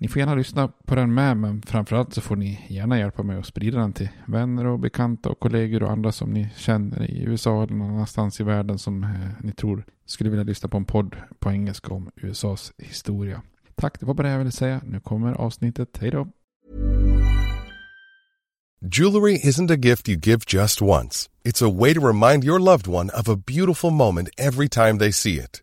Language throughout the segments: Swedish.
Ni får gärna lyssna på den med, men framförallt så får ni gärna hjälpa mig att sprida den till vänner och bekanta och kollegor och andra som ni känner i USA eller någon annanstans i världen som eh, ni tror skulle vilja lyssna på en podd på engelska om USAs historia. Tack, det var bara det jag ville säga. Nu kommer avsnittet. Hej då! Jewelry isn't a gift you give just once. It's a way to remind your loved one of a beautiful moment every time they see it.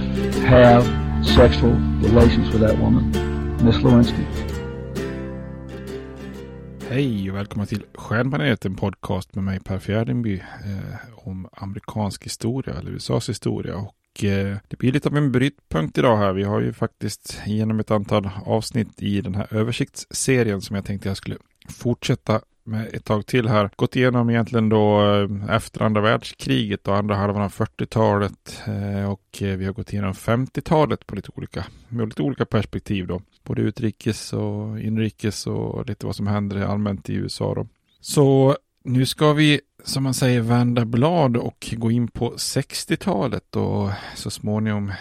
have sexual relations with that woman, Miss Lewinsky. Hej och välkomna till Stjärnbaneret, en podcast med mig Per Fjärdingby eh, om amerikansk historia eller USAs historia. Och eh, det blir lite av en brytpunkt idag här. Vi har ju faktiskt genom ett antal avsnitt i den här översiktsserien som jag tänkte jag skulle fortsätta ett tag till här. Gått igenom egentligen då eh, efter andra världskriget och andra halvan av 40-talet eh, och eh, vi har gått igenom 50-talet på lite olika, med lite olika perspektiv då. Både utrikes och inrikes och lite vad som händer allmänt i USA då. Så nu ska vi, som man säger, vända blad och gå in på 60-talet och så småningom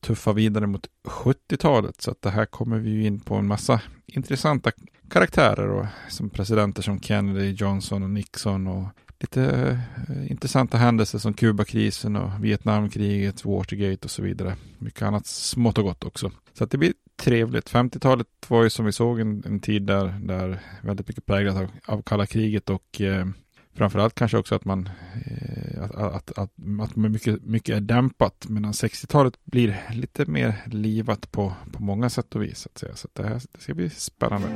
tuffa vidare mot 70-talet. Så att det här kommer vi ju in på en massa intressanta karaktärer och som presidenter som Kennedy, Johnson och Nixon och lite eh, intressanta händelser som Kubakrisen och Vietnamkriget, Watergate och så vidare. Mycket annat smått och gott också. Så att det blir trevligt. 50-talet var ju som vi såg en, en tid där, där väldigt mycket präglat av, av kalla kriget och eh, framförallt kanske också att man eh, att, att, att, att mycket, mycket är dämpat medan 60-talet blir lite mer livat på, på många sätt och vis. Så, att säga. så att det, här, det ska bli spännande.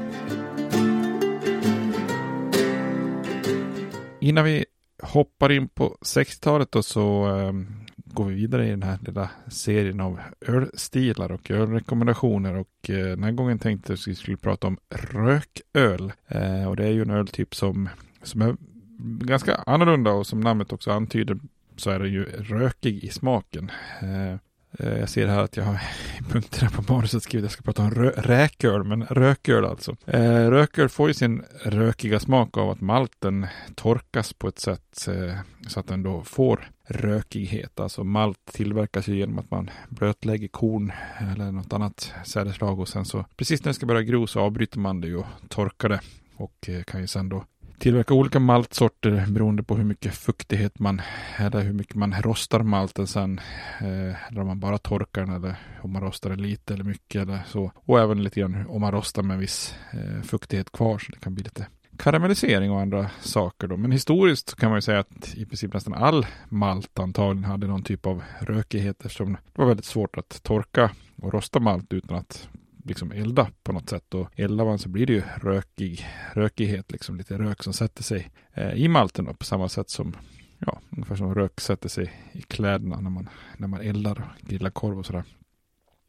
Innan vi hoppar in på 60-talet så eh, går vi vidare i den här lilla serien av ölstilar och ölrekommendationer och eh, den här gången tänkte jag att vi skulle prata om rököl. Eh, och det är ju en öltyp som, som är ganska annorlunda och som namnet också antyder så är den ju rökig i smaken. Eh, eh, jag ser här att jag har punkterna på manuset skrivit att jag ska prata om rö räköl, men rököl alltså. Eh, rököl får ju sin rökiga smak av att malten torkas på ett sätt eh, så att den då får rökighet. Alltså malt tillverkas ju genom att man blötlägger korn eller något annat sädesslag och sen så precis när det ska börja gro så avbryter man det och torkar det och eh, kan ju sen då tillverka olika maltsorter beroende på hur mycket fuktighet man, eller hur mycket man rostar malten sen. Eh, eller om man bara torkar den eller om man rostar den lite eller mycket eller så. Och även lite grann om man rostar med viss eh, fuktighet kvar så det kan bli lite karamellisering och andra saker då. Men historiskt kan man ju säga att i princip nästan all malt antagligen hade någon typ av rökighet eftersom det var väldigt svårt att torka och rosta malt utan att liksom elda på något sätt. Och eldar man så blir det ju rökig, rökighet, liksom lite rök som sätter sig eh, i malten då, på samma sätt som ja, ungefär som rök sätter sig i kläderna när man, när man eldar och grillar korv och sådär.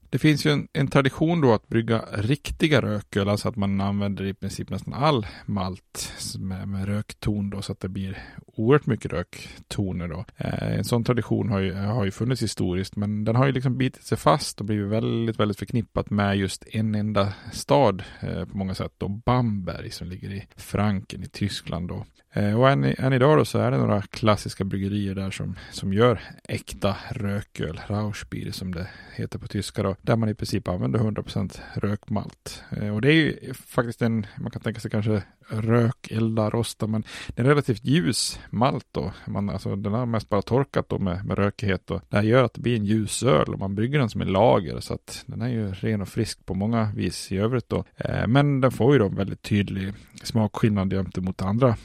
Det finns ju en, en, tradition då att brygga riktiga rököl, alltså att man använder i princip nästan all malt med, med rökton då, så att det blir oerhört mycket röktoner då. Eh, en sån tradition har ju, har ju funnits historiskt, men den har ju liksom bitit sig fast och blivit väldigt, väldigt förknippat med just en enda stad eh, på många sätt då, Bamberg som ligger i Franken i Tyskland då. Eh, och än, än idag då så är det några klassiska bryggerier där som, som gör äkta rököl, Rauschbier som det heter på tyska då, där man i princip använder 100% rökmalt. Eh, och det är ju faktiskt en, man kan tänka sig kanske rök, elda, rosta, men det är en relativt ljus malt då. Man, alltså, den har mest bara torkat då med, med rökighet och det här gör att det blir en ljus öl och man brygger den som en lager så att den är ju ren och frisk på många vis i övrigt då. Eh, men den får ju då en väldigt tydlig smakskillnad jämte mot andra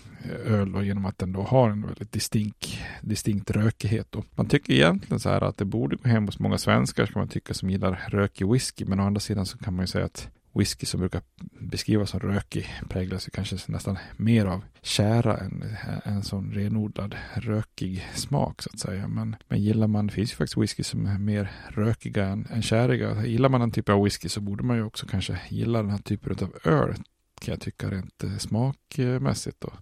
öl då, genom att den då har en väldigt distinkt, distinkt rökighet. Då. man tycker egentligen så här att det borde gå hem hos många svenskar ska man tycka som gillar rökig whisky. Men å andra sidan så kan man ju säga att whisky som brukar beskrivas som rökig präglas ju kanske nästan mer av kära än en sån renodlad rökig smak så att säga. Men, men gillar man, det finns ju faktiskt whisky som är mer rökiga än, än käriga. Gillar man den typen av whisky så borde man ju också kanske gilla den här typen av öl kan jag tycka rent eh, smakmässigt. Då.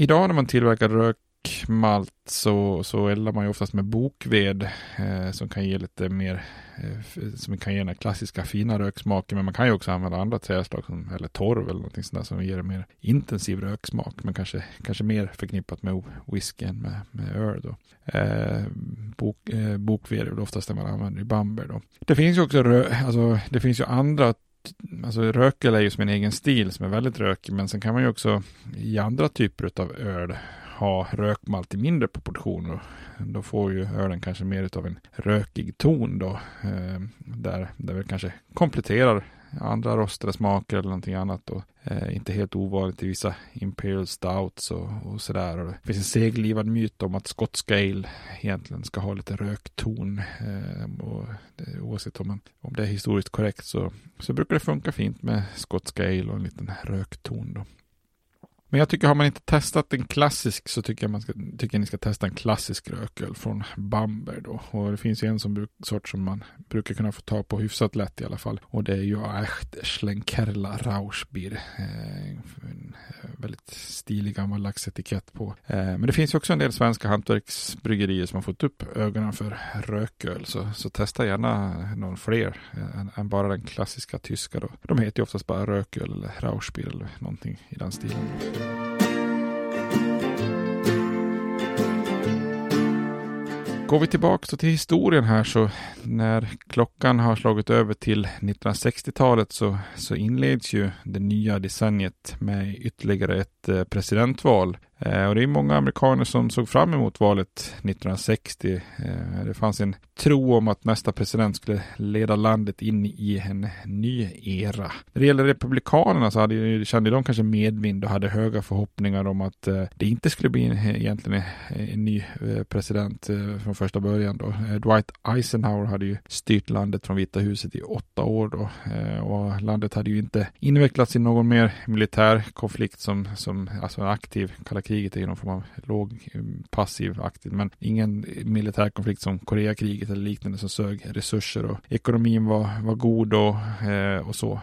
Idag när man tillverkar rökmalt så, så eldar man ju oftast med bokved eh, som kan ge lite mer, eh, som kan ge den klassiska fina röksmaken. Men man kan ju också använda andra träslag som, eller torv eller någonting sånt där som ger en mer intensiv röksmak. Men kanske, kanske mer förknippat med whisky än med, med öl då. Eh, bok, eh, bokved är väl oftast det man använder i Bamber då. Det finns ju också rö, alltså, det finns ju andra alltså rökel är ju som en egen stil som är väldigt rökig, men sen kan man ju också i andra typer av öl ha rökmalt i mindre proportioner. Då får ju ölen kanske mer av en rökig ton då, eh, där, där vi kanske kompletterar andra rostade smaker eller någonting annat. Och, eh, inte helt ovanligt i vissa Imperial Stouts och, och sådär. Och det finns en seglivad myt om att skotska ale egentligen ska ha lite rökton. Eh, och det, oavsett om, man, om det är historiskt korrekt så, så brukar det funka fint med skotska ale och en liten rökton. Då. Men jag tycker har man inte testat en klassisk så tycker jag man ska, tycker ni ska testa en klassisk rököl från Bamber då. Och det finns ju en som bruk, sort som man brukar kunna få tag på hyfsat lätt i alla fall. Och det är ju Echt Schlenkerla Rauschbier. Eh, en eh, väldigt stilig gammal laxetikett på. Eh, men det finns ju också en del svenska hantverksbryggerier som har fått upp ögonen för rököl. Så, så testa gärna någon fler eh, än, än, bara den klassiska tyska då. De heter ju oftast bara rököl eller Rauschbier eller någonting i den stilen. Går vi tillbaka till historien här så när klockan har slagit över till 1960-talet så, så inleds ju det nya decenniet med ytterligare ett eh, presidentval. Eh, och det är många amerikaner som såg fram emot valet 1960. Eh, det fanns en tro om att nästa president skulle leda landet in i en ny era. När det gäller Republikanerna så hade, kände de kanske medvind och hade höga förhoppningar om att eh, det inte skulle bli en, egentligen en ny president från första början. Då. Dwight Eisenhower hade ju styrt landet från Vita huset i åtta år då. Och landet hade ju inte invecklats i någon mer militär konflikt som, som alltså en aktiv kalla kriget är ju någon form av låg passiv aktiv, men ingen militär konflikt som Koreakriget eller liknande som sög resurser och ekonomin var, var god och, eh, och så.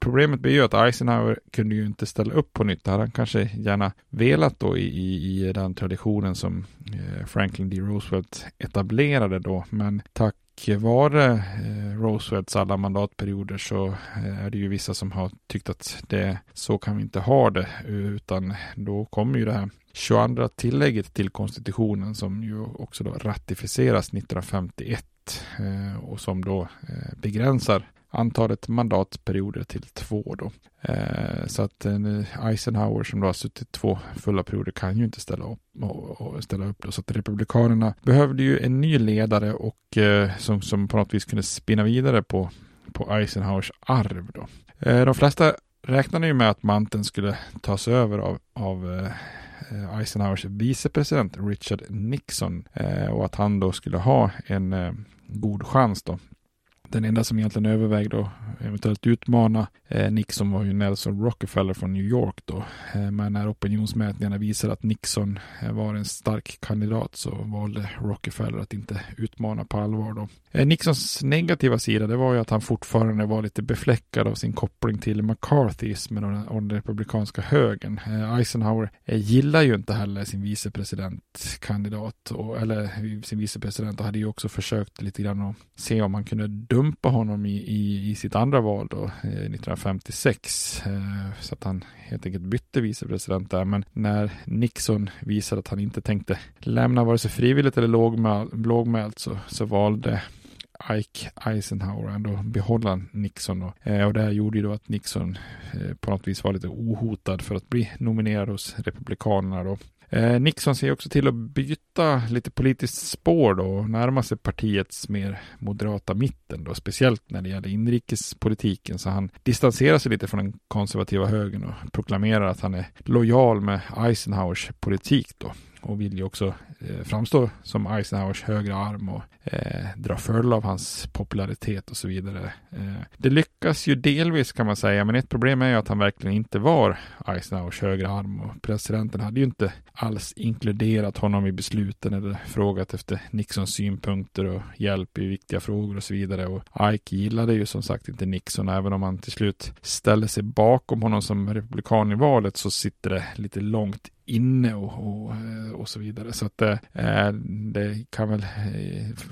Problemet blir ju att Eisenhower kunde ju inte ställa upp på nytt. Det hade han kanske gärna velat då i, i, i den traditionen som eh, Franklin D. Roosevelt etablerade då, men tack var det eh, Roosevelts alla mandatperioder så eh, är det ju vissa som har tyckt att det, så kan vi inte ha det. Utan då kommer ju det här 22 tillägget till konstitutionen som ju också då ratificeras 1951 eh, och som då begränsar antalet mandatperioder till två då. Eh, så att eh, Eisenhower som då har suttit två fulla perioder kan ju inte ställa upp. Och, och ställa upp då. Så att Republikanerna behövde ju en ny ledare och eh, som, som på något vis kunde spinna vidare på, på Eisenhowers arv då. Eh, de flesta räknade ju med att manteln skulle tas över av, av eh, Eisenhowers vicepresident Richard Nixon eh, och att han då skulle ha en eh, god chans då den enda som egentligen övervägde att eventuellt utmana eh, Nixon var ju Nelson Rockefeller från New York då. Eh, men när opinionsmätningarna visade att Nixon eh, var en stark kandidat så valde Rockefeller att inte utmana på allvar då. Eh, Nixons negativa sida det var ju att han fortfarande var lite befläckad av sin koppling till McCarthyismen och den, och den republikanska högern. Eh, Eisenhower eh, gillar ju inte heller sin vicepresidentkandidat och, eller sin vicepresident och hade ju också försökt lite grann att se om han kunde dumpa honom i, i, i sitt andra val då, eh, 1956. Eh, så att han helt enkelt bytte vicepresident där. Men när Nixon visade att han inte tänkte lämna vare sig frivilligt eller lågmält så, så valde Ike Eisenhower ändå behålla Nixon. Då. eh, och det här gjorde ju då att Nixon eh, på något vis var lite ohotad för att bli nominerad hos Republikanerna. Då. Eh, Nixon ser också till att byta lite politiskt spår då och närma sig partiets mer moderata mitten då, speciellt när det gäller inrikespolitiken. Så han distanserar sig lite från den konservativa högern och proklamerar att han är lojal med Eisenhowers politik då och vill ju också eh, framstå som Eisenhowers högra arm och eh, dra fördel av hans popularitet och så vidare. Eh, det lyckas ju delvis kan man säga, men ett problem är ju att han verkligen inte var Eisenhowers högra arm och presidenten hade ju inte alls inkluderat honom i besluten eller frågat efter Nixons synpunkter och hjälp i viktiga frågor och så vidare. Och Ike gillade ju som sagt inte Nixon, även om han till slut ställde sig bakom honom som republikan i valet så sitter det lite långt inne och, och, eh, och så vidare. Så att det, det kan väl,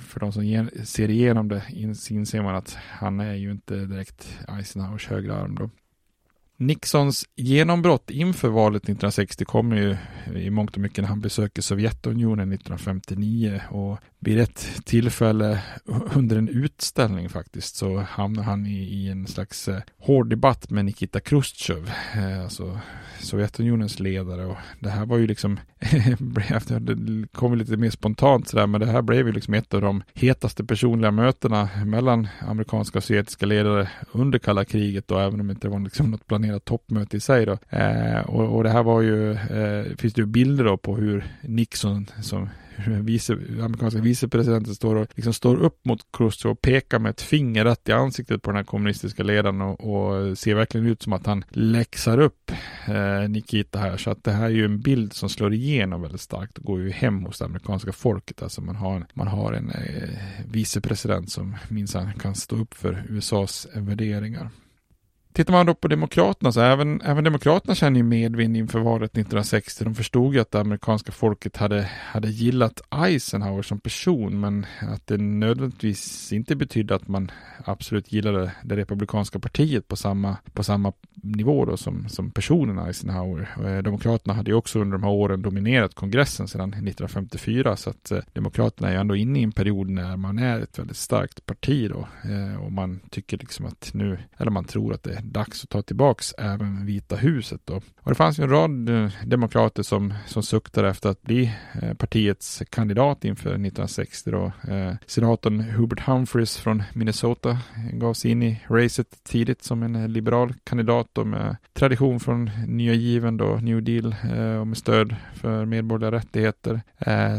för de som ser igenom det, inser man att han är ju inte direkt Eisenhowers högra arm då. Nixons genombrott inför valet 1960 kommer ju i mångt och mycket när han besöker Sovjetunionen 1959 och vid ett tillfälle under en utställning faktiskt så hamnar han i, i en slags eh, hård debatt med Nikita Khrushchev, eh, alltså Sovjetunionens ledare och det här var ju liksom, det kom lite mer spontant sådär, men det här blev ju liksom ett av de hetaste personliga mötena mellan amerikanska och sovjetiska ledare under kalla kriget och även om det inte var liksom något planerat toppmöte i sig då. Eh, och, och, det här var ju, eh, finns det ju bilder då på hur Nixon som vice, amerikanska vicepresidenten står och liksom står upp mot Khrushchev och pekar med ett finger rätt i ansiktet på den här kommunistiska ledaren och, och ser verkligen ut som att han läxar upp eh, Nikita här. Så att det här är ju en bild som slår igenom väldigt starkt och går ju hem hos det amerikanska folket. Alltså man har, man har en eh, vicepresident som minsann kan stå upp för USAs värderingar. Tittar man då på Demokraterna så även, även Demokraterna känner ju medvind inför valet 1960. De förstod ju att det amerikanska folket hade, hade gillat Eisenhower som person men att det nödvändigtvis inte betydde att man absolut gillade det republikanska partiet på samma, på samma nivå då som, som personen Eisenhower. Eh, Demokraterna hade ju också under de här åren dominerat kongressen sedan 1954 så att eh, Demokraterna är ju ändå inne i en period när man är ett väldigt starkt parti då eh, och man tycker liksom att nu, eller man tror att det dags att ta tillbaks även Vita huset då. Och det fanns ju en rad eh, demokrater som, som suktade efter att bli eh, partiets kandidat inför 1960 då. Eh, senatorn Hubert Humphreys från Minnesota gav sig in i racet tidigt som en liberal kandidat då med tradition från nya given då, New Deal och med stöd för medborgerliga rättigheter.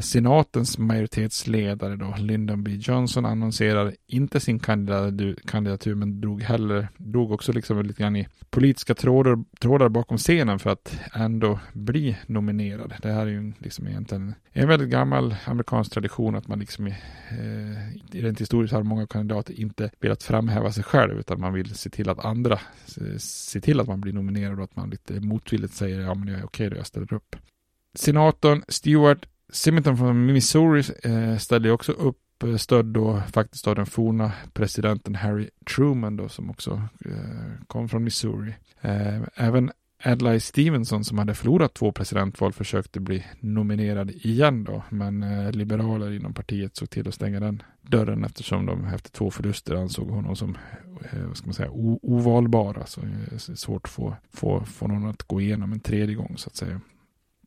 Senatens majoritetsledare då, Lyndon B Johnson annonserar inte sin kandidatur men drog heller, drog också liksom väl lite grann i politiska trådar, trådar bakom scenen för att ändå bli nominerad. Det här är ju liksom egentligen en väldigt gammal amerikansk tradition att man liksom eh, rent historiskt har många kandidater inte velat framhäva sig själv utan man vill se till att andra eh, se till att man blir nominerad och att man lite motvilligt säger ja men jag är okej då, jag ställer upp. Senatorn Stewart Simonton från Missouri eh, ställde också upp uppstödd då faktiskt av den forna presidenten Harry Truman då som också eh, kom från Missouri. Eh, även Adlai Stevenson som hade förlorat två presidentval försökte bli nominerad igen då, men eh, liberaler inom partiet såg till att stänga den dörren eftersom de efter två förluster ansåg honom som eh, vad ska man säga, ovalbar. Alltså eh, svårt att få, få, få någon att gå igenom en tredje gång så att säga.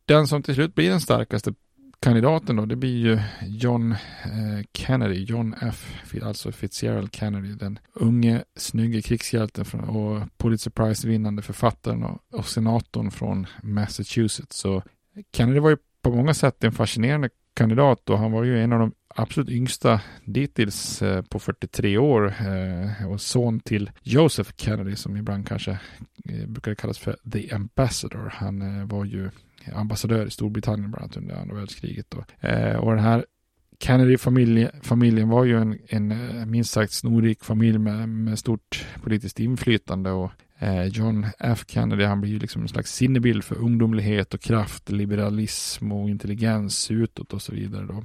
Den som till slut blir den starkaste kandidaten då, det blir ju John eh, Kennedy, John F, alltså Fitzgerald Kennedy, den unge, snygge krigshjälten från, och Pulitzer Prize-vinnande författaren och, och senatorn från Massachusetts. Så Kennedy var ju på många sätt en fascinerande kandidat och han var ju en av de absolut yngsta dittills eh, på 43 år eh, och son till Joseph Kennedy som ibland kanske eh, brukade kallas för The Ambassador. Han eh, var ju ambassadör i Storbritannien bland annat under andra världskriget. då eh, och den här Kennedy-familjen var ju en, en eh, minst sagt snorrik familj med, med stort politiskt inflytande och eh, John F Kennedy han blir ju liksom en slags sinnebild för ungdomlighet och kraft, liberalism och intelligens utåt och så vidare då.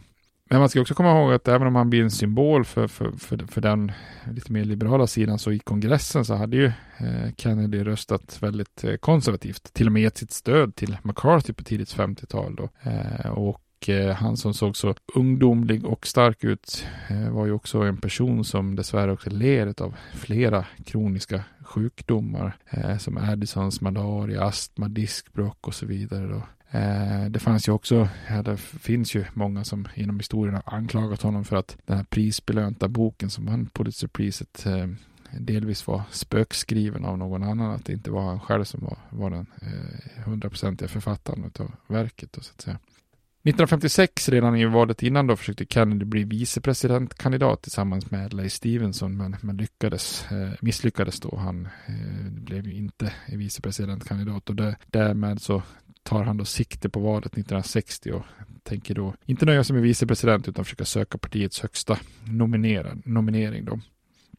Men man ska också komma ihåg att även om han blir en symbol för, för, för, för den lite mer liberala sidan så i kongressen så hade ju eh, Kennedy röstat väldigt eh, konservativt. Till och med gett sitt stöd till McCarthy på tidigt 50-tal då. Eh, och han som såg så ungdomlig och stark ut var ju också en person som dessvärre också led av flera kroniska sjukdomar som Addisons malaria, astma, diskbråck och så vidare. Då. Eh, det fanns ju också, ja, det finns ju många som inom historien har anklagat honom för att den här prisbelönta boken som vann Pulitzerpriset eh, delvis var spökskriven av någon annan, att det inte var han själv som var, var den eh, hundraprocentiga författaren av verket. Då, så att säga. 1956, redan i valet innan då, försökte Kennedy bli vicepresidentkandidat tillsammans med Adlai Stevenson, men, men lyckades, eh, misslyckades då. Han eh, blev inte vicepresidentkandidat och det, därmed så tar han då sikte på valet 1960 och tänker då inte nöja sig med vicepresident utan försöka söka partiets högsta nominering då.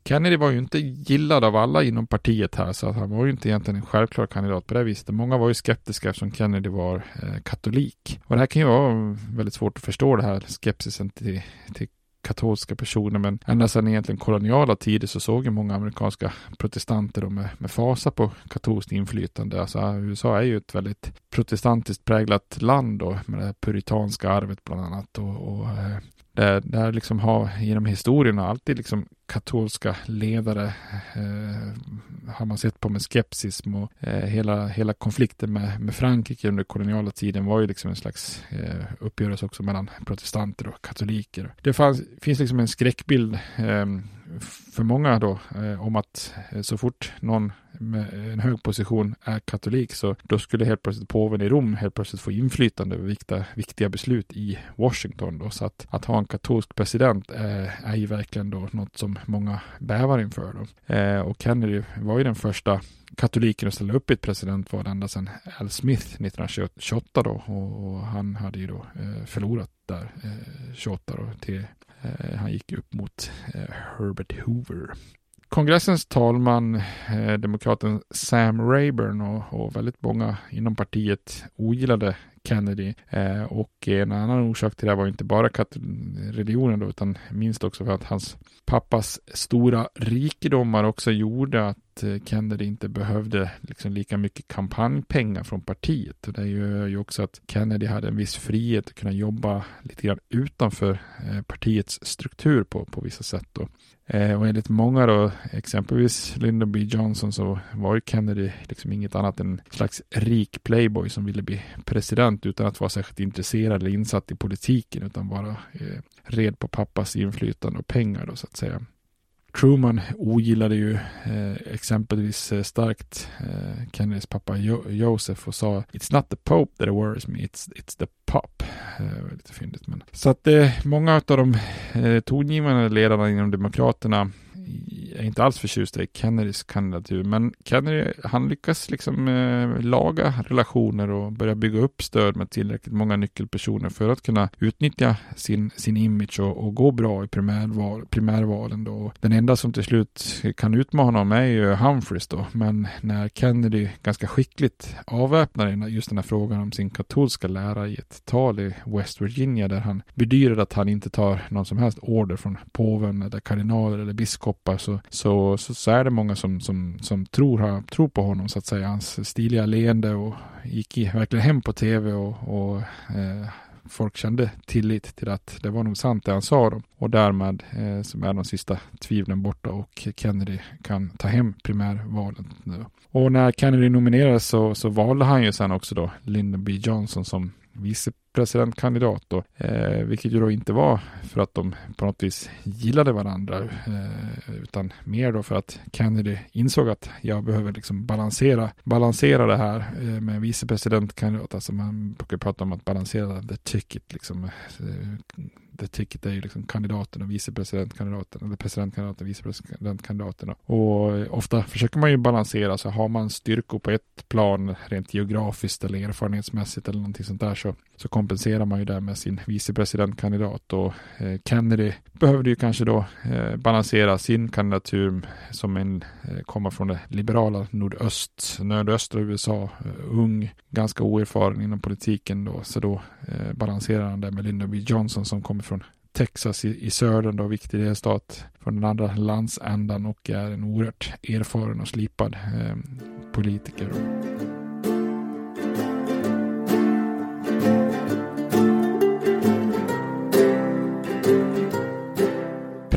Kennedy var ju inte gillad av alla inom partiet här så att han var ju inte egentligen en självklar kandidat på det viset. Många var ju skeptiska eftersom Kennedy var eh, katolik. Och det här kan ju vara väldigt svårt att förstå det här skepsisen till, till katolska personer men ända sedan egentligen koloniala tider så såg ju många amerikanska protestanter då med, med fasa på katolskt inflytande. Alltså USA är ju ett väldigt protestantiskt präglat land då med det puritanska arvet bland annat och, och eh, Eh, där, där liksom har genom historien alltid liksom katolska ledare eh, har man sett på med skepsis och eh, hela, hela konflikten med, med Frankrike under koloniala tiden var ju liksom en slags eh, uppgörelse också mellan protestanter och katoliker. Det fanns, finns liksom en skräckbild eh, för många då eh, om att eh, så fort någon med en hög position är katolik så då skulle helt plötsligt påven i Rom helt plötsligt få inflytande över viktiga, viktiga beslut i Washington då. Så att, att ha en katolsk president eh, är ju verkligen då något som många bävar inför då. Eh, och Kennedy var ju den första katoliken att ställa upp i ett presidentval ända sedan Al Smith 1928 då och, och han hade ju då eh, förlorat där eh, 28 då till eh, han gick upp mot eh, Herbert Hoover kongressens talman, eh, demokraten Sam Rayburn och, och, väldigt många inom partiet ogillade Kennedy. Eh, och en annan orsak till det var inte bara religionen då, utan minst också för att hans pappas stora rikedomar också gjorde att Eh, Kennedy inte behövde liksom lika mycket kampanjpengar från partiet. Och det gör ju också att Kennedy hade en viss frihet att kunna jobba lite grann utanför eh, partiets struktur på, på vissa sätt. Då. Eh, och enligt många då, exempelvis Lyndon B Johnson så var ju Kennedy liksom inget annat än en slags rik playboy som ville bli president utan att vara särskilt intresserad eller insatt i politiken utan bara eh, red på pappas inflytande och pengar då så att säga. Truman ogillade ju eh, exempelvis eh, starkt eh, Kennedys pappa jo Joseph och sa It's not the Pope that worries me, it's, it's the Pop. Eh, lite fyndigt men. Så att eh, många av de eh, tongivande ledarna inom Demokraterna är inte alls förtjusta i Kennedys kandidatur. Men Kennedy, han lyckas liksom eh, laga relationer och börja bygga upp stöd med tillräckligt många nyckelpersoner för att kunna utnyttja sin, sin image och, och gå bra i primärval, primärvalen. Då. Den enda som till slut kan utmana honom är ju Humphreys då. Men när Kennedy ganska skickligt avväpnar just den här frågan om sin katolska lära i ett tal i West Virginia där han bedyrar att han inte tar någon som helst order från påven eller kardinaler eller biskopar så, så, så, så är det många som, som, som tror, tror på honom så att säga. Hans stiliga leende och gick i, verkligen hem på tv och, och eh, folk kände tillit till att det var nog sant det han sa då. Och därmed eh, så är de sista tvivlen borta och Kennedy kan ta hem primärvalet. Nu. Och när Kennedy nominerades så, så valde han ju sen också då Lyndon B Johnson som vice presidentkandidat, då, eh, vilket ju då inte var för att de på något vis gillade varandra, eh, utan mer då för att Kennedy insåg att jag behöver liksom balansera, balansera det här eh, med vicepresidentkandidat, alltså man brukar prata om att balansera the ticket, liksom eh, the ticket är ju liksom kandidaten och vicepresidentkandidaten eller presidentkandidaten och vicepresidentkandidaten. Och eh, ofta försöker man ju balansera så har man styrkor på ett plan rent geografiskt eller erfarenhetsmässigt eller någonting sånt där så, så kompenserar man ju det med sin vicepresidentkandidat och eh, Kennedy behövde ju kanske då eh, balansera sin kandidatur som en kommer komma från det liberala nordöst, nordöstra USA, ung, ganska oerfaren inom politiken då, så då balanserar han det med Lyndon B Johnson som kommer från Texas i, i södern då, viktig delstat från den andra landsändan och är en oerhört erfaren och slipad eh, politiker. Då.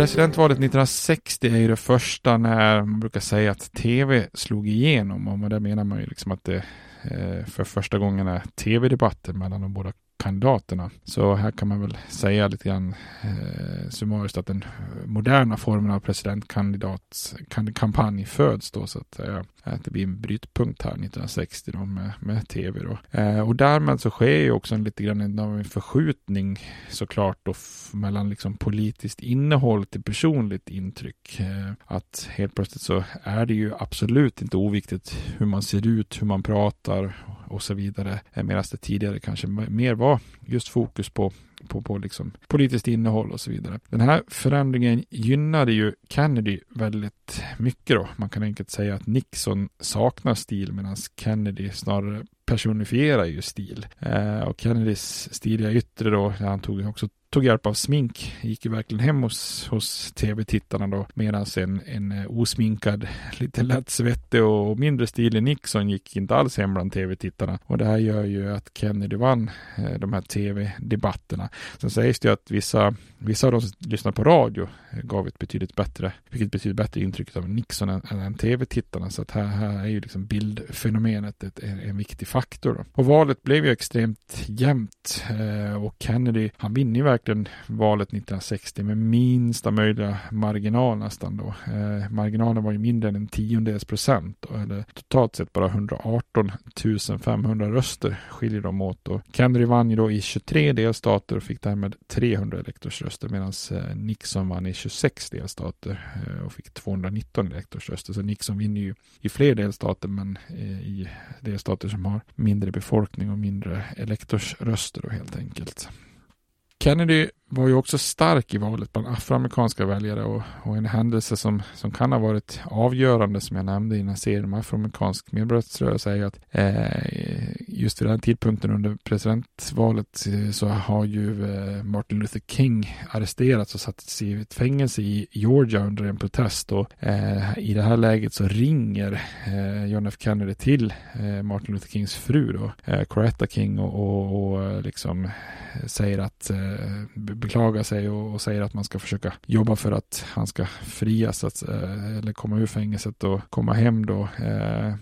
Presidentvalet 1960 är ju det första när man brukar säga att tv slog igenom och med det menar man ju liksom att det eh, för första gången är tv-debatten mellan de båda kandidaterna. Så här kan man väl säga lite grann eh, summariskt att den moderna formen av presidentkandidatkampanj föds då så att säga. Att det blir en brytpunkt här 1960 då med, med tv då. Eh, och därmed så sker ju också en lite grann en förskjutning såklart då mellan liksom politiskt innehåll till personligt intryck. Eh, att helt plötsligt så är det ju absolut inte oviktigt hur man ser ut, hur man pratar och så vidare. Eh, Medan det tidigare kanske mer var just fokus på på, på liksom politiskt innehåll och så vidare. Den här förändringen gynnade ju Kennedy väldigt mycket då. Man kan enkelt säga att Nixon saknar stil medan Kennedy snarare personifierar ju stil. Eh, och Kennedys stiliga yttre då, han tog också tog hjälp av smink, gick ju verkligen hem hos, hos tv-tittarna då, medan en, en eh, osminkad, lite lätt svettig och mindre stilig Nixon gick inte alls hem bland tv-tittarna. Och det här gör ju att Kennedy vann eh, de här tv-debatterna. Sen sägs det ju att vissa, vissa av de som lyssnar på radio eh, gav ett betydligt bättre, vilket betyder betydligt bättre intryck av Nixon än, än tv-tittarna. Så att här, här är ju liksom bildfenomenet ett, en, en viktig faktor. Då. Och valet blev ju extremt jämnt eh, och Kennedy, han vinner ju verkligen verkligen valet 1960 med minsta möjliga marginal nästan då. Eh, marginalen var ju mindre än en tiondels procent då, eller totalt sett bara 118 500 röster skiljer de åt och Kennedy vann ju då i 23 delstater och fick därmed 300 elektorsröster medan eh, Nixon vann i 26 delstater eh, och fick 219 elektorsröster. Så Nixon vinner ju i fler delstater men eh, i delstater som har mindre befolkning och mindre elektorsröster då helt enkelt. Kennedy var ju också stark i valet bland afroamerikanska väljare och, och, en händelse som, som kan ha varit avgörande som jag nämnde i den här serien om afroamerikansk medborgarrättsrörelse är ju att eh, just vid den tidpunkten under presidentvalet eh, så har ju eh, Martin Luther King arresterats och satts i ett fängelse i Georgia under en protest. Och eh, i det här läget så ringer eh, John F Kennedy till eh, Martin Luther Kings fru då, eh, Coretta King och, och, och liksom eh, säger att beklagar sig och, och, säger att man ska försöka jobba för att han ska frias att, eh, eller komma ur fängelset och komma hem då. Eh,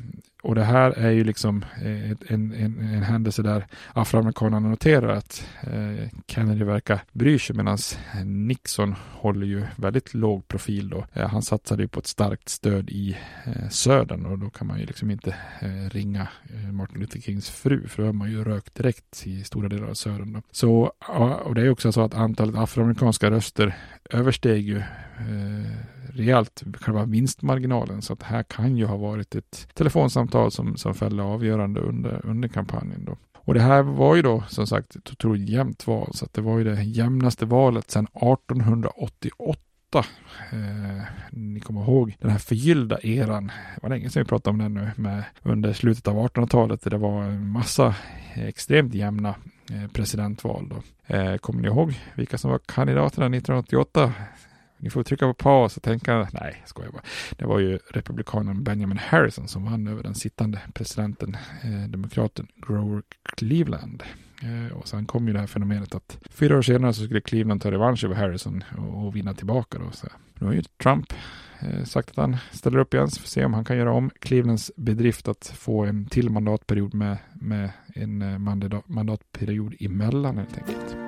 och det här är ju liksom eh, en, en, en händelse där afroamerikanerna noterar att eh, Kennedy verkar bry sig medan Nixon håller ju väldigt låg profil då. Eh, han satsade ju på ett starkt stöd i eh, södern och då kan man ju liksom inte eh, ringa eh, Martin Luther Kings fru för då har man ju rökt direkt i stora delar av södern. Då. Så, och det är också så att antalet afroamerikanska röster översteg ju rejält själva vinstmarginalen. Så att här kan ju ha varit ett telefonsamtal som, som fällde avgörande under, under kampanjen. Då. Och det här var ju då som sagt ett otroligt jämnt val. Så att det var ju det jämnaste valet sedan 1888 Eh, ni kommer ihåg den här förgyllda eran. Det var länge sedan vi pratade om den nu. Med, under slutet av 1800-talet. Det var en massa extremt jämna eh, presidentval. Då. Eh, kommer ni ihåg vilka som var kandidaterna 1988? Ni får trycka på paus och tänka, nej, skojar bara. Det var ju republikanen Benjamin Harrison som vann över den sittande presidenten, eh, demokraten Grover Cleveland. Eh, och sen kom ju det här fenomenet att fyra år senare så skulle Cleveland ta revansch över Harrison och, och vinna tillbaka då. Så nu har ju Trump eh, sagt att han ställer upp igen, så får se om han kan göra om Clevelands bedrift att få en till mandatperiod med, med en eh, mandat, mandatperiod emellan helt enkelt.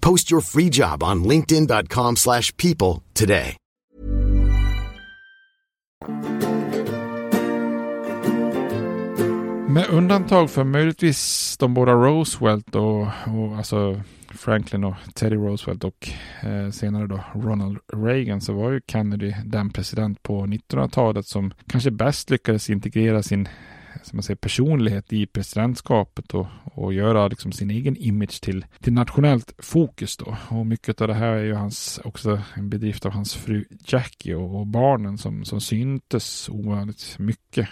Post your free job on linkedin.com slash people today. Med undantag för möjligtvis de båda Roosevelt och, och alltså Franklin och Teddy Roosevelt och eh, senare då Ronald Reagan så var ju Kennedy den president på 1900-talet som kanske bäst lyckades integrera sin som man säger, personlighet i presidentskapet och, och göra liksom sin egen image till, till nationellt fokus då. Och mycket av det här är ju hans, också en bedrift av hans fru Jackie och, och barnen som, som syntes ovanligt mycket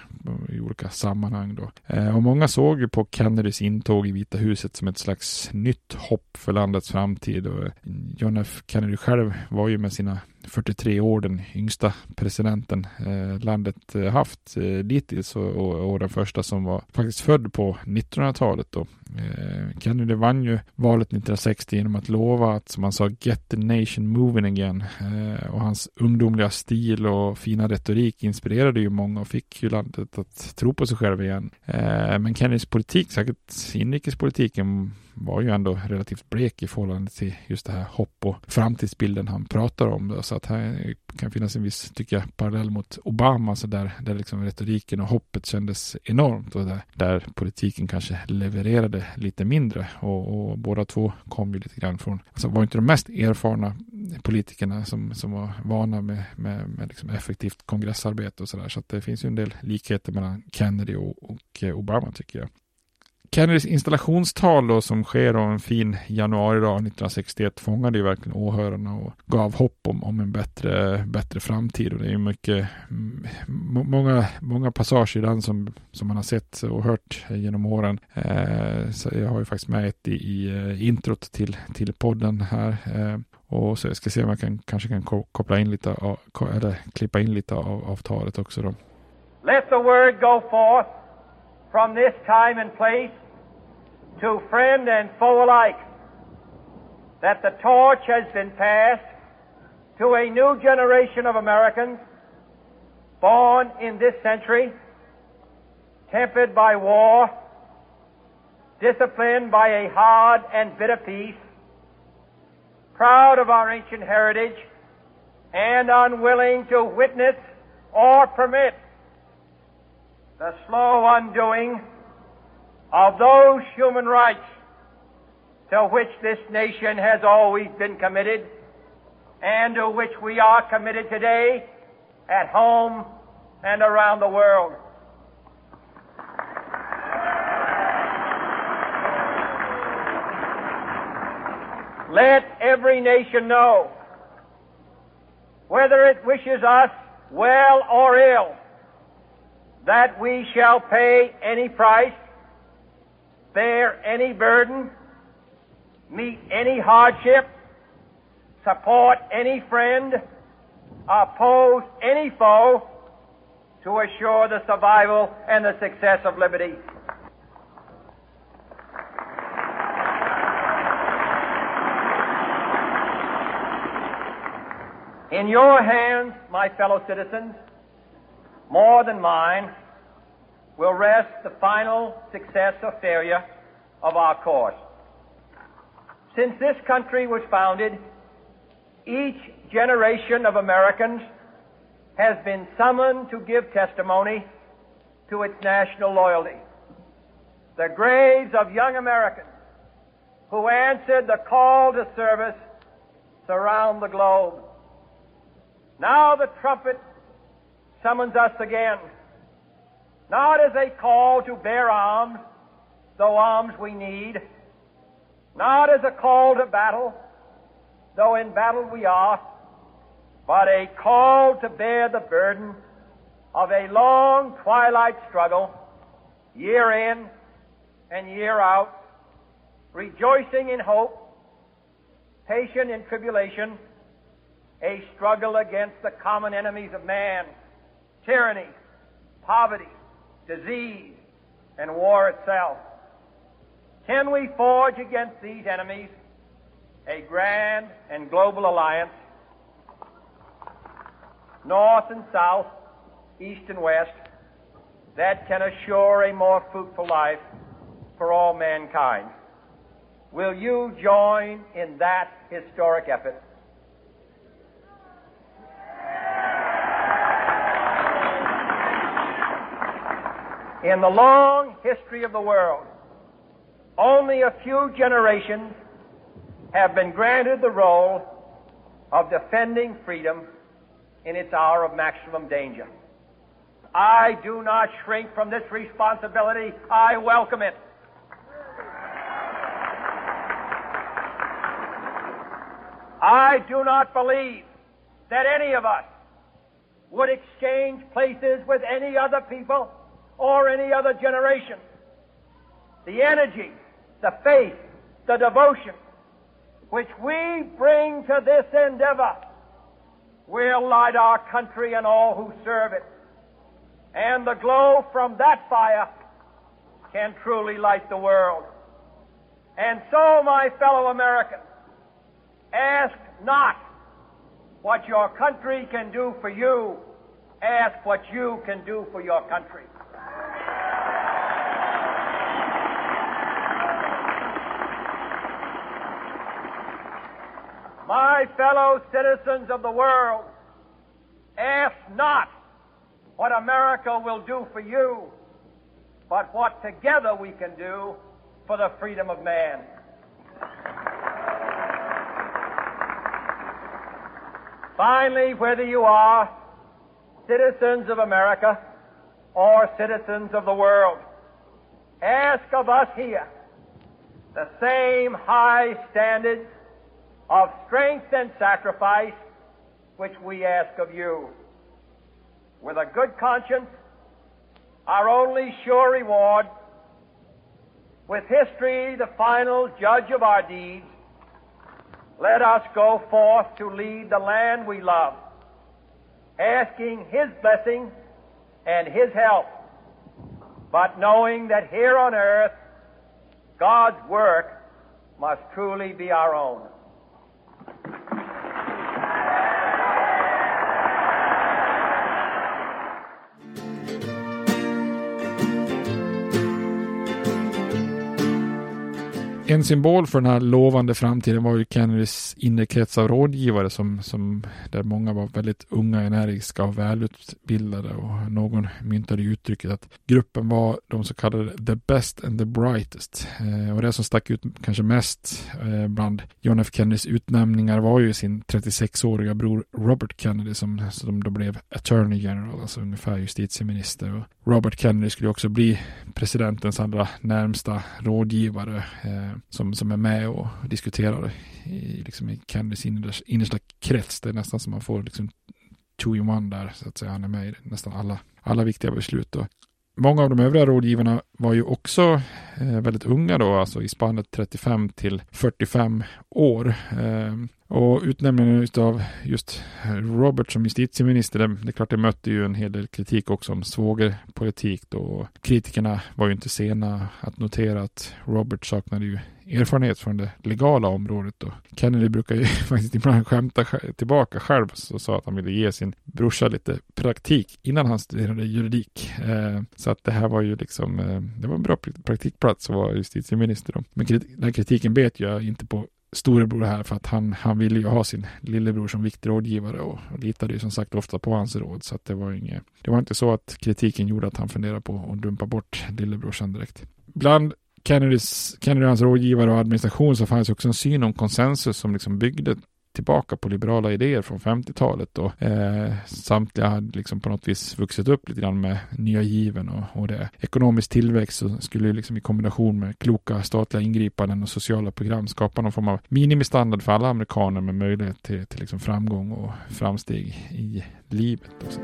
i olika sammanhang då. Eh, och många såg ju på Kennedys intåg i Vita huset som ett slags nytt hopp för landets framtid. Och eh, John F Kennedy själv var ju med sina 43 år den yngsta presidenten eh, landet eh, haft eh, dittills och, och, och, den första som var faktiskt född på 1900-talet då. Eh, Kennedy vann ju valet 1960 genom att lova att, som han sa, get the nation moving again. Eh, och hans ungdomliga stil och fina retorik inspirerade ju många och fick ju landet att tro på sig själv igen. Eh, men Kennedys politik, säkert inrikespolitiken, var ju ändå relativt blek i förhållande till just det här hopp och framtidsbilden han pratar om. Då. Så att här kan finnas en viss, tycker jag, parallell mot Obama, så där, där liksom retoriken och hoppet kändes enormt och där, där politiken kanske levererade lite mindre. Och, och båda två kom ju lite grann från, alltså var inte de mest erfarna politikerna som, som var vana med, med, med liksom effektivt kongressarbete och sådär. Så att det finns ju en del likheter mellan Kennedy och, och Obama tycker jag. Kennedys installationstal då som sker då en fin januaridag 1961 fångade ju verkligen åhörarna och gav hopp om, om en bättre, bättre framtid. Och det är ju mycket, många, många passager i den som, som man har sett och hört genom åren. Eh, så jag har ju faktiskt med ett i, i eh, introt till, till podden här. Eh, och så jag ska se om jag kan, kanske kan koppla in lite eller klippa in lite av, av talet också då. Let the word go forth from this time and place to friend and foe alike that the torch has been passed to a new generation of Americans born in this century, tempered by war, disciplined by a hard and bitter peace, proud of our ancient heritage, and unwilling to witness or permit the slow undoing of those human rights to which this nation has always been committed and to which we are committed today at home and around the world. let every nation know, whether it wishes us well or ill, that we shall pay any price, bear any burden, meet any hardship, support any friend, oppose any foe to assure the survival and the success of liberty. In your hands, my fellow citizens, more than mine, will rest the final success or failure of our course. Since this country was founded, each generation of Americans has been summoned to give testimony to its national loyalty. The graves of young Americans who answered the call to service surround the globe. Now the trumpet summons us again, not as a call to bear arms, though arms we need, not as a call to battle, though in battle we are, but a call to bear the burden of a long twilight struggle, year in and year out, rejoicing in hope, patient in tribulation, a struggle against the common enemies of man, tyranny, poverty, disease, and war itself. Can we forge against these enemies a grand and global alliance, north and south, east and west, that can assure a more fruitful life for all mankind? Will you join in that historic effort? In the long history of the world, only a few generations have been granted the role of defending freedom in its hour of maximum danger. I do not shrink from this responsibility. I welcome it. I do not believe that any of us would exchange places with any other people or any other generation. The energy, the faith, the devotion which we bring to this endeavor will light our country and all who serve it. And the glow from that fire can truly light the world. And so, my fellow Americans, ask not what your country can do for you, ask what you can do for your country. My fellow citizens of the world, ask not what America will do for you, but what together we can do for the freedom of man. Finally, whether you are citizens of America or citizens of the world, ask of us here the same high standards of strength and sacrifice which we ask of you. With a good conscience, our only sure reward, with history the final judge of our deeds, let us go forth to lead the land we love, asking His blessing and His help, but knowing that here on earth, God's work must truly be our own. En symbol för den här lovande framtiden var ju Kennedys inre krets av rådgivare som, som där många var väldigt unga, energiska och välutbildade och någon myntade uttrycket att gruppen var de så kallade the best and the brightest. Eh, och det som stack ut kanske mest eh, bland John F Kennedys utnämningar var ju sin 36-åriga bror Robert Kennedy som, som då blev attorney general, alltså ungefär justitieminister. Och Robert Kennedy skulle också bli presidentens allra närmsta rådgivare. Eh, som, som är med och diskuterar i, liksom i Kennedys innersta krets. Det är nästan som man får liksom two in one där, så att säga. Han är med i nästan alla, alla viktiga beslut. Då. Många av de övriga rådgivarna var ju också eh, väldigt unga då, alltså i spannet 35 till 45 år. Eh, och utnämningen av just Robert som justitieminister, det, det är klart det mötte ju en hel del kritik också om svågerpolitik då. Kritikerna var ju inte sena att notera att Robert saknade ju erfarenhet från det legala området då. Kennedy brukar ju faktiskt ibland skämta tillbaka själv och sa att han ville ge sin brorsa lite praktik innan han studerade juridik. Eh, så att det här var ju liksom, eh, det var en bra praktikplats att vara justitieminister då. Men den kritiken bet jag inte på storebror här för att han, han ville ju ha sin lillebror som viktig rådgivare och, och litade ju som sagt ofta på hans råd så att det var inget, det var inte så att kritiken gjorde att han funderade på att dumpa bort lillebrorsan direkt. Bland Kennedys, Kennedy och hans rådgivare och administration så fanns också en syn om konsensus som liksom byggde tillbaka på liberala idéer från 50-talet och eh, samtliga hade liksom på något vis vuxit upp lite grann med nya given och, och det. Ekonomisk tillväxt så skulle liksom i kombination med kloka statliga ingripanden och sociala program skapa någon form av minimistandard för alla amerikaner med möjlighet till, till liksom framgång och framsteg i livet. Och så.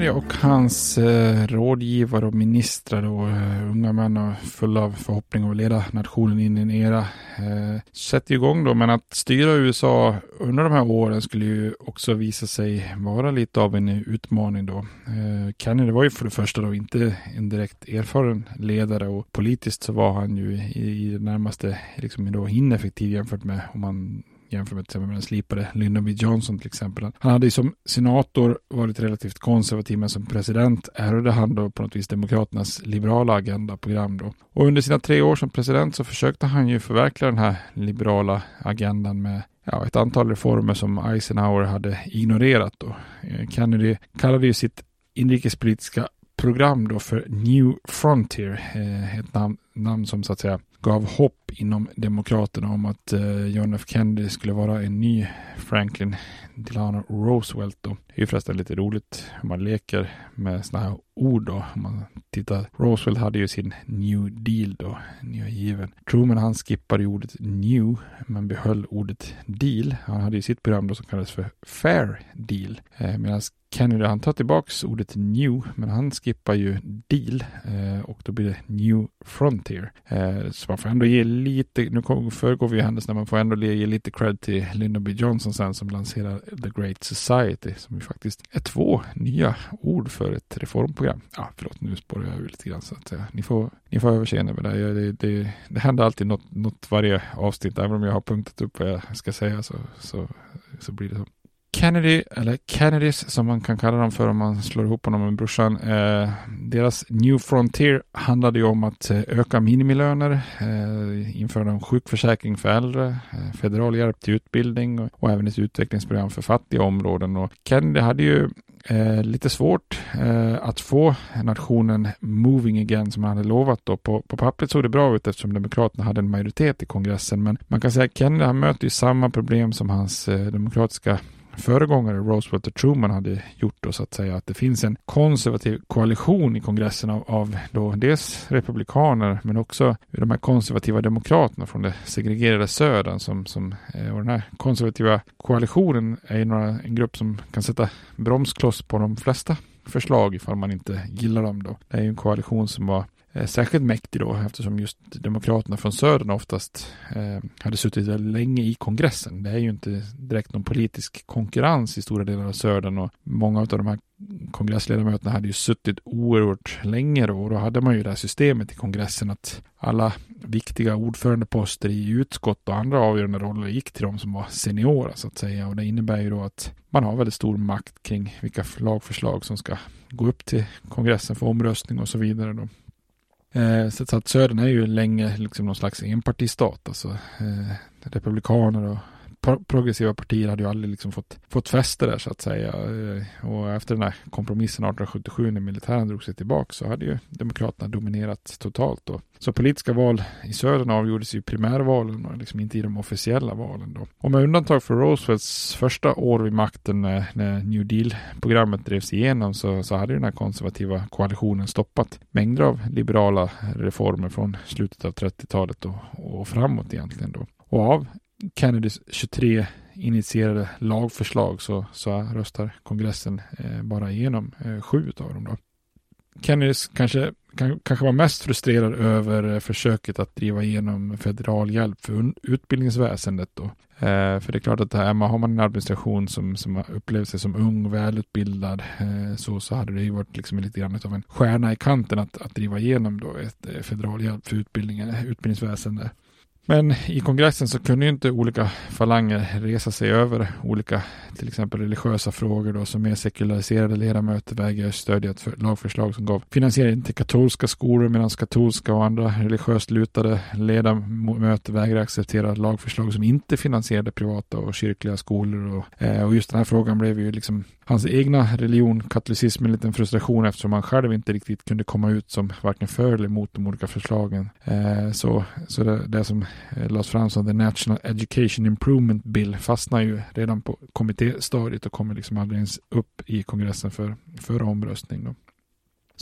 Kennedy och hans eh, rådgivare och ministrar och eh, unga män och fulla av förhoppning att leda nationen in i en era eh, sätter igång då. Men att styra USA under de här åren skulle ju också visa sig vara lite av en utmaning då. Eh, Kennedy var ju för det första då inte en direkt erfaren ledare och politiskt så var han ju i, i det närmaste liksom då ineffektiv jämfört med om man jämfört med till exempel med den slipade Lyndon B. Johnson till exempel. Han hade ju som senator varit relativt konservativ men som president ärvde han då på något vis Demokraternas liberala agendaprogram då. Och under sina tre år som president så försökte han ju förverkliga den här liberala agendan med ja, ett antal reformer som Eisenhower hade ignorerat då. Eh, Kennedy kallade ju sitt inrikespolitiska program då för New Frontier, eh, ett namn, namn som så att säga gav hopp inom Demokraterna om att eh, John F Kennedy skulle vara en ny Franklin Delano Roosevelt. Då. Det är ju förresten lite roligt hur man leker med sådana här ord då. Om man tittar. Roosevelt hade ju sin New Deal då, nya given. Truman han skippade ordet New men behöll ordet Deal. Han hade ju sitt program då som kallades för Fair Deal. Eh, Medan Kennedy han tar tillbaks ordet New men han skippar ju Deal eh, och då blir det New Frontier. Eh, så man får ändå ge lite, nu föregår vi händelserna, man får ändå ge lite cred till Lyndon B. Johnson sen som lanserar The Great Society som ju faktiskt är två nya ord för ett reformprogram. Ja, förlåt, nu spårar jag ur lite grann så att ja, ni får, ni får överseende med det. Det, det. det händer alltid något, något varje avsnitt, även om jag har punktat upp vad jag ska säga så, så, så blir det så. Kennedy, eller Kennedys som man kan kalla dem för om man slår ihop honom med brorsan. Eh, deras New Frontier handlade ju om att eh, öka minimilöner, eh, införa en sjukförsäkring för äldre, eh, federal hjälp till utbildning och, och, även ett utvecklingsprogram för fattiga områden. Och Kennedy hade ju Eh, lite svårt eh, att få nationen moving again som han hade lovat då. På, på pappret såg det bra ut eftersom Demokraterna hade en majoritet i kongressen. Men man kan säga att Kennedy han möter ju samma problem som hans eh, demokratiska föregångare Roosevelt och Truman hade gjort då så att säga att det finns en konservativ koalition i kongressen av, av då dels republikaner men också de här konservativa demokraterna från det segregerade södern som, som eh, och den här konservativa koalitionen är några, en grupp som kan sätta bromskloss på de flesta förslag ifall man inte gillar dem då. Det är ju en koalition som var Eh, särskilt mäktig då eftersom just Demokraterna från södern oftast eh, hade suttit länge i kongressen. Det är ju inte direkt någon politisk konkurrens i stora delar av södern och många av de här kongressledamöterna hade ju suttit oerhört länge då och då hade man ju det här systemet i kongressen att alla viktiga ordförandeposter i utskott och andra avgörande roller gick till de som var seniora så att säga och det innebär ju då att man har väldigt stor makt kring vilka lagförslag som ska gå upp till kongressen för omröstning och så vidare då. Eh, så att södern är ju länge liksom någon slags enpartistat, alltså eh, republikaner och progressiva partier hade ju aldrig liksom fått, fått fäste där så att säga. Eh, och efter den här kompromissen 1877 när militären drog sig tillbaka så hade ju Demokraterna dominerat totalt då. Så politiska val i södern avgjordes ju primärvalen och liksom inte i de officiella valen då. Och med undantag för Roosevelts första år vid makten när, när New Deal-programmet drevs igenom så, så hade den här konservativa koalitionen stoppat mängder av liberala reformer från slutet av 30-talet och, och framåt egentligen då. Och av Kennedys 23 initierade lagförslag så, så röstar kongressen eh, bara igenom eh, sju av dem. Då. Kennedys kanske, kan, kanske var mest frustrerad över eh, försöket att driva igenom federal hjälp för utbildningsväsendet. Då. Eh, för det är klart att här, man har man en administration som, som upplever sig som ung och välutbildad eh, så, så hade det ju varit liksom lite grann av en stjärna i kanten att, att driva igenom då ett eh, federal hjälp för utbildning, utbildningsväsendet. Men i kongressen så kunde ju inte olika falanger resa sig över olika, till exempel religiösa frågor då, som mer sekulariserade ledamöter vägrar stödja ett lagförslag som gav finansiering till katolska skolor medan katolska och andra religiöst lutade ledamöter vägrar acceptera lagförslag som inte finansierade privata och kyrkliga skolor. Och, eh, och just den här frågan blev ju liksom hans egna religion, katolicism, en liten frustration eftersom han själv inte riktigt kunde komma ut som varken för eller emot de olika förslagen. Eh, så så det, det som eh, lades fram som The National Education Improvement Bill fastnar ju redan på kommittéstadiet och kommer liksom aldrig ens upp i kongressen för, för omröstning. Då.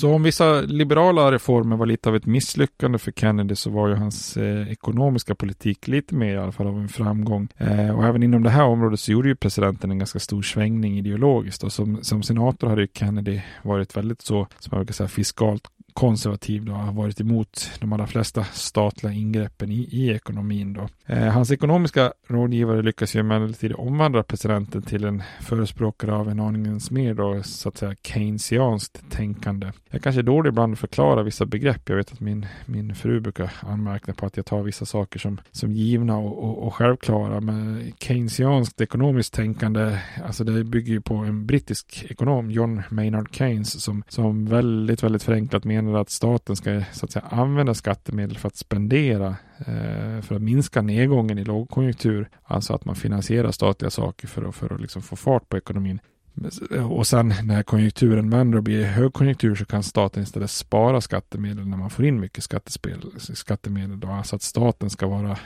Så om vissa liberala reformer var lite av ett misslyckande för Kennedy så var ju hans eh, ekonomiska politik lite mer i alla fall av en framgång. Eh, och även inom det här området så gjorde ju presidenten en ganska stor svängning ideologiskt. Och som, som senator hade ju Kennedy varit väldigt så, som man brukar säga, fiskalt konservativ då, har varit emot de allra flesta statliga ingreppen i, i ekonomin. Då. Eh, hans ekonomiska rådgivare lyckas ju emellertid omvandla presidenten till en förespråkare av en aningens mer då, så att säga keynesianskt tänkande. Jag kanske är dålig ibland att förklara vissa begrepp. Jag vet att min, min fru brukar anmärka på att jag tar vissa saker som, som givna och, och, och självklara. Men keynesianskt ekonomiskt tänkande, alltså det bygger ju på en brittisk ekonom, John Maynard Keynes, som, som väldigt, väldigt förenklat menar menar att staten ska så att säga, använda skattemedel för att spendera eh, för att minska nedgången i lågkonjunktur. Alltså att man finansierar statliga saker för att, för att liksom få fart på ekonomin. Och sen när konjunkturen vänder och blir högkonjunktur så kan staten istället spara skattemedel när man får in mycket skattemedel. Då. Alltså att staten ska vara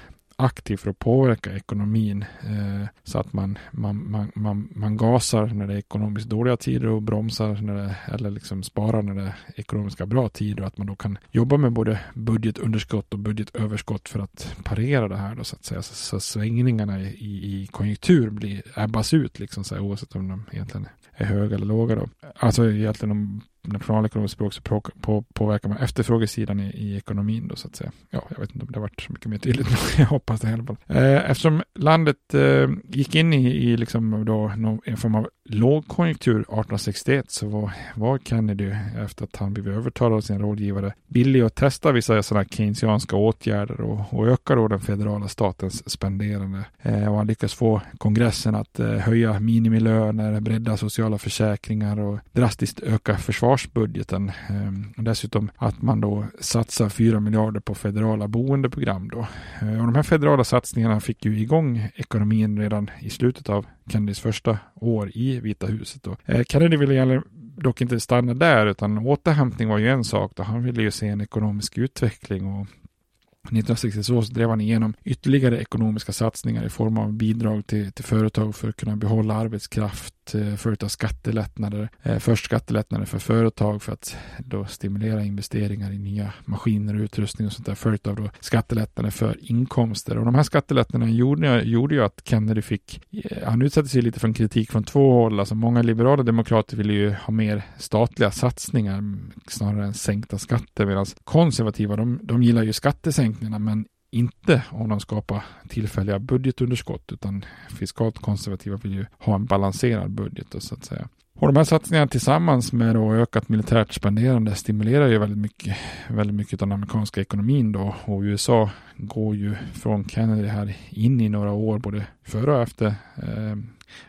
aktiv för att påverka ekonomin eh, så att man, man, man, man, man gasar när det är ekonomiskt dåliga tider och bromsar när det, eller liksom sparar när det är ekonomiska bra tider och att man då kan jobba med både budgetunderskott och budgetöverskott för att parera det här då så att säga så, så svängningarna i, i konjunktur blir ebbas ut liksom så här, oavsett om de egentligen är höga eller låga då. Alltså egentligen om nationalekonomiskt språk så på, på, påverkar man efterfrågesidan i, i, ekonomin då så att säga. Ja, jag vet inte om det har varit så mycket mer tydligt, men jag hoppas det i alla fall. Eh, eftersom landet eh, gick in i, i liksom då någon, en form av lågkonjunktur 1861 så var, var Kennedy efter att han blivit övertalad av sin rådgivare villig att testa vissa sådana keynesianska åtgärder och, och öka då den federala statens spenderande. Eh, och han lyckas få kongressen att eh, höja minimilöner, bredda sociala försäkringar och drastiskt öka försvarsbudgeten. Eh, dessutom att man då satsar 4 miljarder på federala boendeprogram då. Eh, och de här federala satsningarna fick ju igång ekonomin redan i slutet av Kennedys första år i Vita huset. Då. Eh, Kennedy ville gärna dock inte stanna där utan återhämtning var ju en sak. Då. Han ville ju se en ekonomisk utveckling och 1962 drev han igenom ytterligare ekonomiska satsningar i form av bidrag till, till företag för att kunna behålla arbetskraft, att eh, företa skattelättnader. Eh, först skattelättnader för företag för att då stimulera investeringar i nya maskiner och utrustning och sånt där. Följt av då skattelättnader för inkomster. Och de här skattelättnaderna gjorde, gjorde ju att Kennedy fick, eh, han utsatte sig lite för en kritik från två håll. Alltså många liberala demokrater ville ju ha mer statliga satsningar snarare än sänkta skatter medan konservativa de, de gillar ju skattesänkningarna men inte om de skapar tillfälliga budgetunderskott utan fiskalt konservativa vill ju ha en balanserad budget då, så att säga. Och de här satsningarna tillsammans med då ökat militärt spenderande stimulerar ju väldigt mycket, väldigt mycket av den amerikanska ekonomin då. Och USA går ju från Kennedy här in i några år både före och efter eh,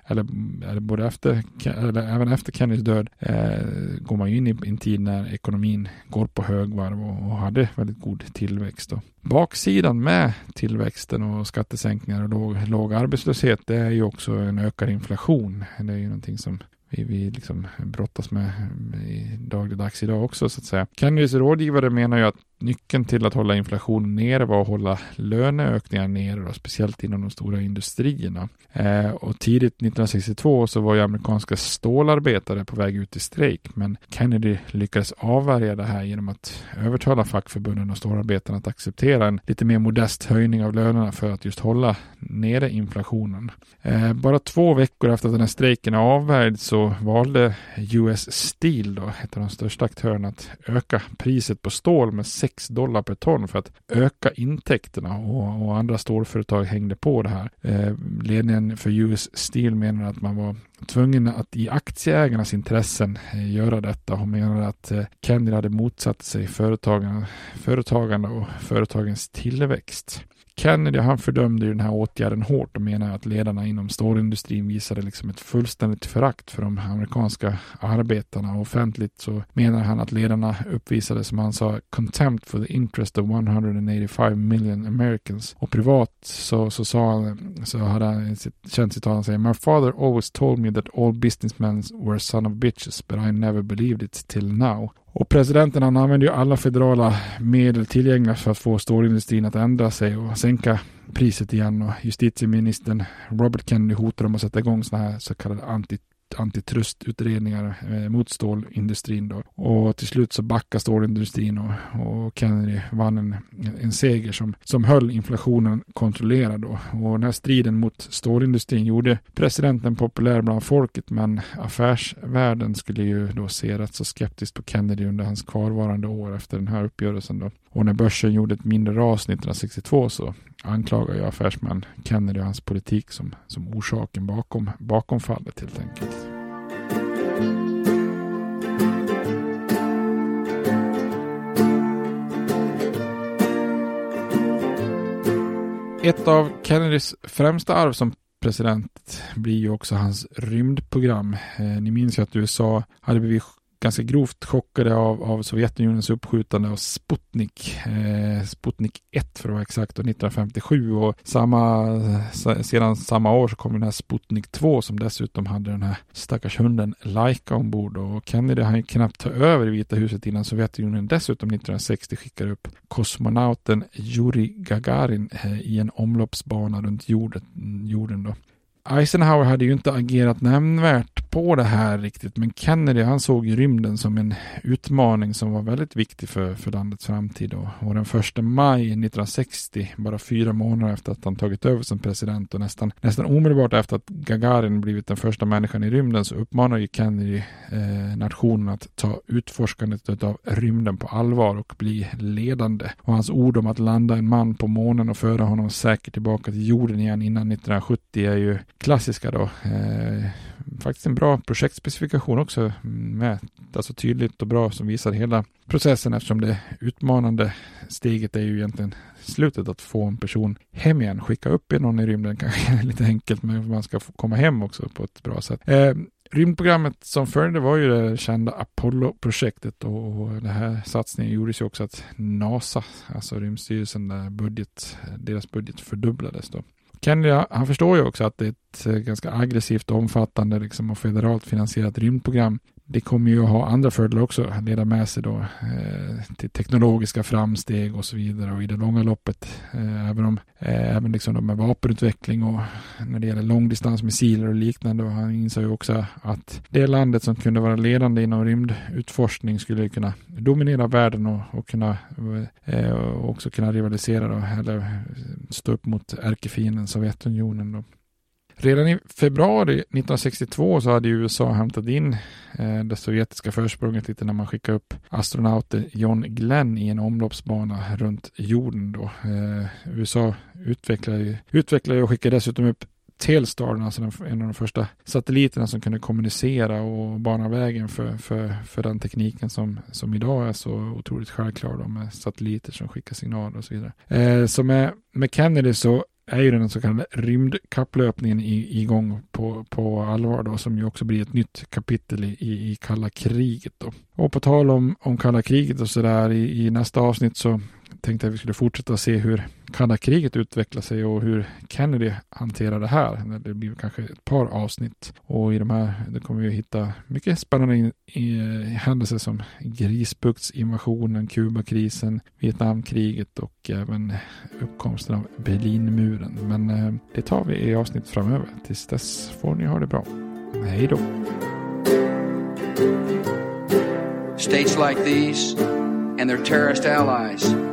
eller, eller både efter, eller även efter Kennedys död, eh, går man ju in i en tid när ekonomin går på högvarv och, och hade väldigt god tillväxt. Då. Baksidan med tillväxten och skattesänkningar och låg, låg arbetslöshet, det är ju också en ökad inflation. Det är ju någonting som vi, vi liksom brottas med i dagligdags idag också så att säga. Kennedys rådgivare menar ju att Nyckeln till att hålla inflationen nere var att hålla löneökningar nere, då, speciellt inom de stora industrierna. Eh, och tidigt 1962 så var ju amerikanska stålarbetare på väg ut i strejk, men Kennedy lyckades avvärja det här genom att övertala fackförbunden och stålarbetarna att acceptera en lite mer modest höjning av lönerna för att just hålla nere inflationen. Eh, bara två veckor efter att den här strejken är avvärjd så valde US Steel, då, ett av de största aktörerna, att öka priset på stål med 6 dollar per ton för att öka intäkterna och, och andra stålföretag hängde på det här. Eh, ledningen för US Steel menar att man var tvungen att i aktieägarnas intressen eh, göra detta och menar att eh, Kennedy hade motsatt sig företagande och företagens tillväxt. Kennedy han fördömde ju den här åtgärden hårt och menar att ledarna inom stålindustrin visade liksom ett fullständigt förakt för de amerikanska arbetarna. Och offentligt så menar han att ledarna uppvisade, som han sa, contempt for the interest of 185 million Americans. Och privat så, så sa han, så hade han sitt känt citat, han säger My father always told me that all businessmen were son of bitches, but I never believed it till now. Och presidenten han använder ju alla federala medel tillgängliga för att få stålindustrin att ändra sig och sänka priset igen. Och justitieministern Robert Kennedy hotar om att sätta igång sådana här så kallade anti antitrustutredningar eh, mot stålindustrin. Då. Och till slut så backade stålindustrin och, och Kennedy vann en, en seger som, som höll inflationen kontrollerad. Då. Och den här striden mot stålindustrin gjorde presidenten populär bland folket men affärsvärlden skulle ju då se rätt så skeptiskt på Kennedy under hans kvarvarande år efter den här uppgörelsen. Då. Och när börsen gjorde ett mindre ras 1962 så anklagar ju affärsmän Kennedy och hans politik som, som orsaken bakom, bakom fallet helt enkelt. Ett av Kennedys främsta arv som president blir ju också hans rymdprogram. Eh, ni minns ju att USA hade blivit ganska grovt chockade av, av Sovjetunionens uppskjutande av Sputnik, eh, Sputnik 1 för att vara exakt, 1957 och samma, sedan samma år så kom den här Sputnik 2 som dessutom hade den här stackars hunden Laika ombord och Kennedy hann ju knappt ta över i Vita huset innan Sovjetunionen dessutom 1960 skickade upp kosmonauten Yuri Gagarin eh, i en omloppsbana runt jorden, jorden då. Eisenhower hade ju inte agerat nämnvärt på det här riktigt, men Kennedy han såg ju rymden som en utmaning som var väldigt viktig för, för landets framtid. Och, och den första maj 1960, bara fyra månader efter att han tagit över som president och nästan, nästan omedelbart efter att Gagarin blivit den första människan i rymden så uppmanar ju Kennedy eh, nationen att ta utforskandet av rymden på allvar och bli ledande. Och hans ord om att landa en man på månen och föra honom säkert tillbaka till jorden igen innan 1970 är ju klassiska då. Eh, faktiskt en bra bra projektspecifikation också med, alltså tydligt och bra som visar hela processen eftersom det utmanande steget är ju egentligen slutet att få en person hem igen. Skicka upp någon i rymden kanske är lite enkelt men man ska få komma hem också på ett bra sätt. Eh, rymdprogrammet som följde var ju det kända Apollo-projektet och den här satsningen gjordes ju också att NASA, alltså rymdstyrelsen, där budget, deras budget fördubblades då. Kennedy, han förstår ju också att det är ett eh, ganska aggressivt, omfattande liksom, och federalt finansierat rymdprogram det kommer ju att ha andra fördelar också, leda med sig då eh, till teknologiska framsteg och så vidare och i det långa loppet, eh, även om eh, även liksom med vapenutveckling och när det gäller långdistansmissiler och liknande och han insåg ju också att det landet som kunde vara ledande inom rymdutforskning skulle kunna dominera världen och, och kunna eh, och också kunna rivalisera då, eller stå upp mot ärkefienden Sovjetunionen då. Redan i februari 1962 så hade USA hämtat in eh, det sovjetiska försprånget lite när man skickade upp astronauten John Glenn i en omloppsbana runt jorden. Då. Eh, USA utvecklade, utvecklade och skickade dessutom upp Telstar, alltså en av de första satelliterna som kunde kommunicera och bana vägen för, för, för den tekniken som, som idag är så otroligt självklar då, med satelliter som skickar signaler och så vidare. Eh, så med, med Kennedy så är ju den så kallade rymdkapplöpningen igång på, på allvar då, som ju också blir ett nytt kapitel i, i kalla kriget då. Och på tal om, om kalla kriget och sådär i, i nästa avsnitt så tänkte att vi skulle fortsätta se hur kalla kriget utvecklar sig och hur Kennedy hanterar det här. Det blir kanske ett par avsnitt och i de här det kommer vi hitta mycket spännande i, i, händelser som Grisbuktsinvasionen, Kubakrisen, Vietnamkriget och även uppkomsten av Berlinmuren. Men eh, det tar vi i avsnitt framöver. Tills dess får ni ha det bra. Hej då! States like these and their terrorist allies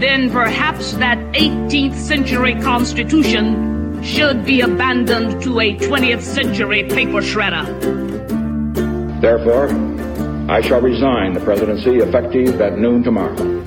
then perhaps that 18th century Constitution should be abandoned to a 20th century paper shredder. Therefore, I shall resign the presidency effective at noon tomorrow.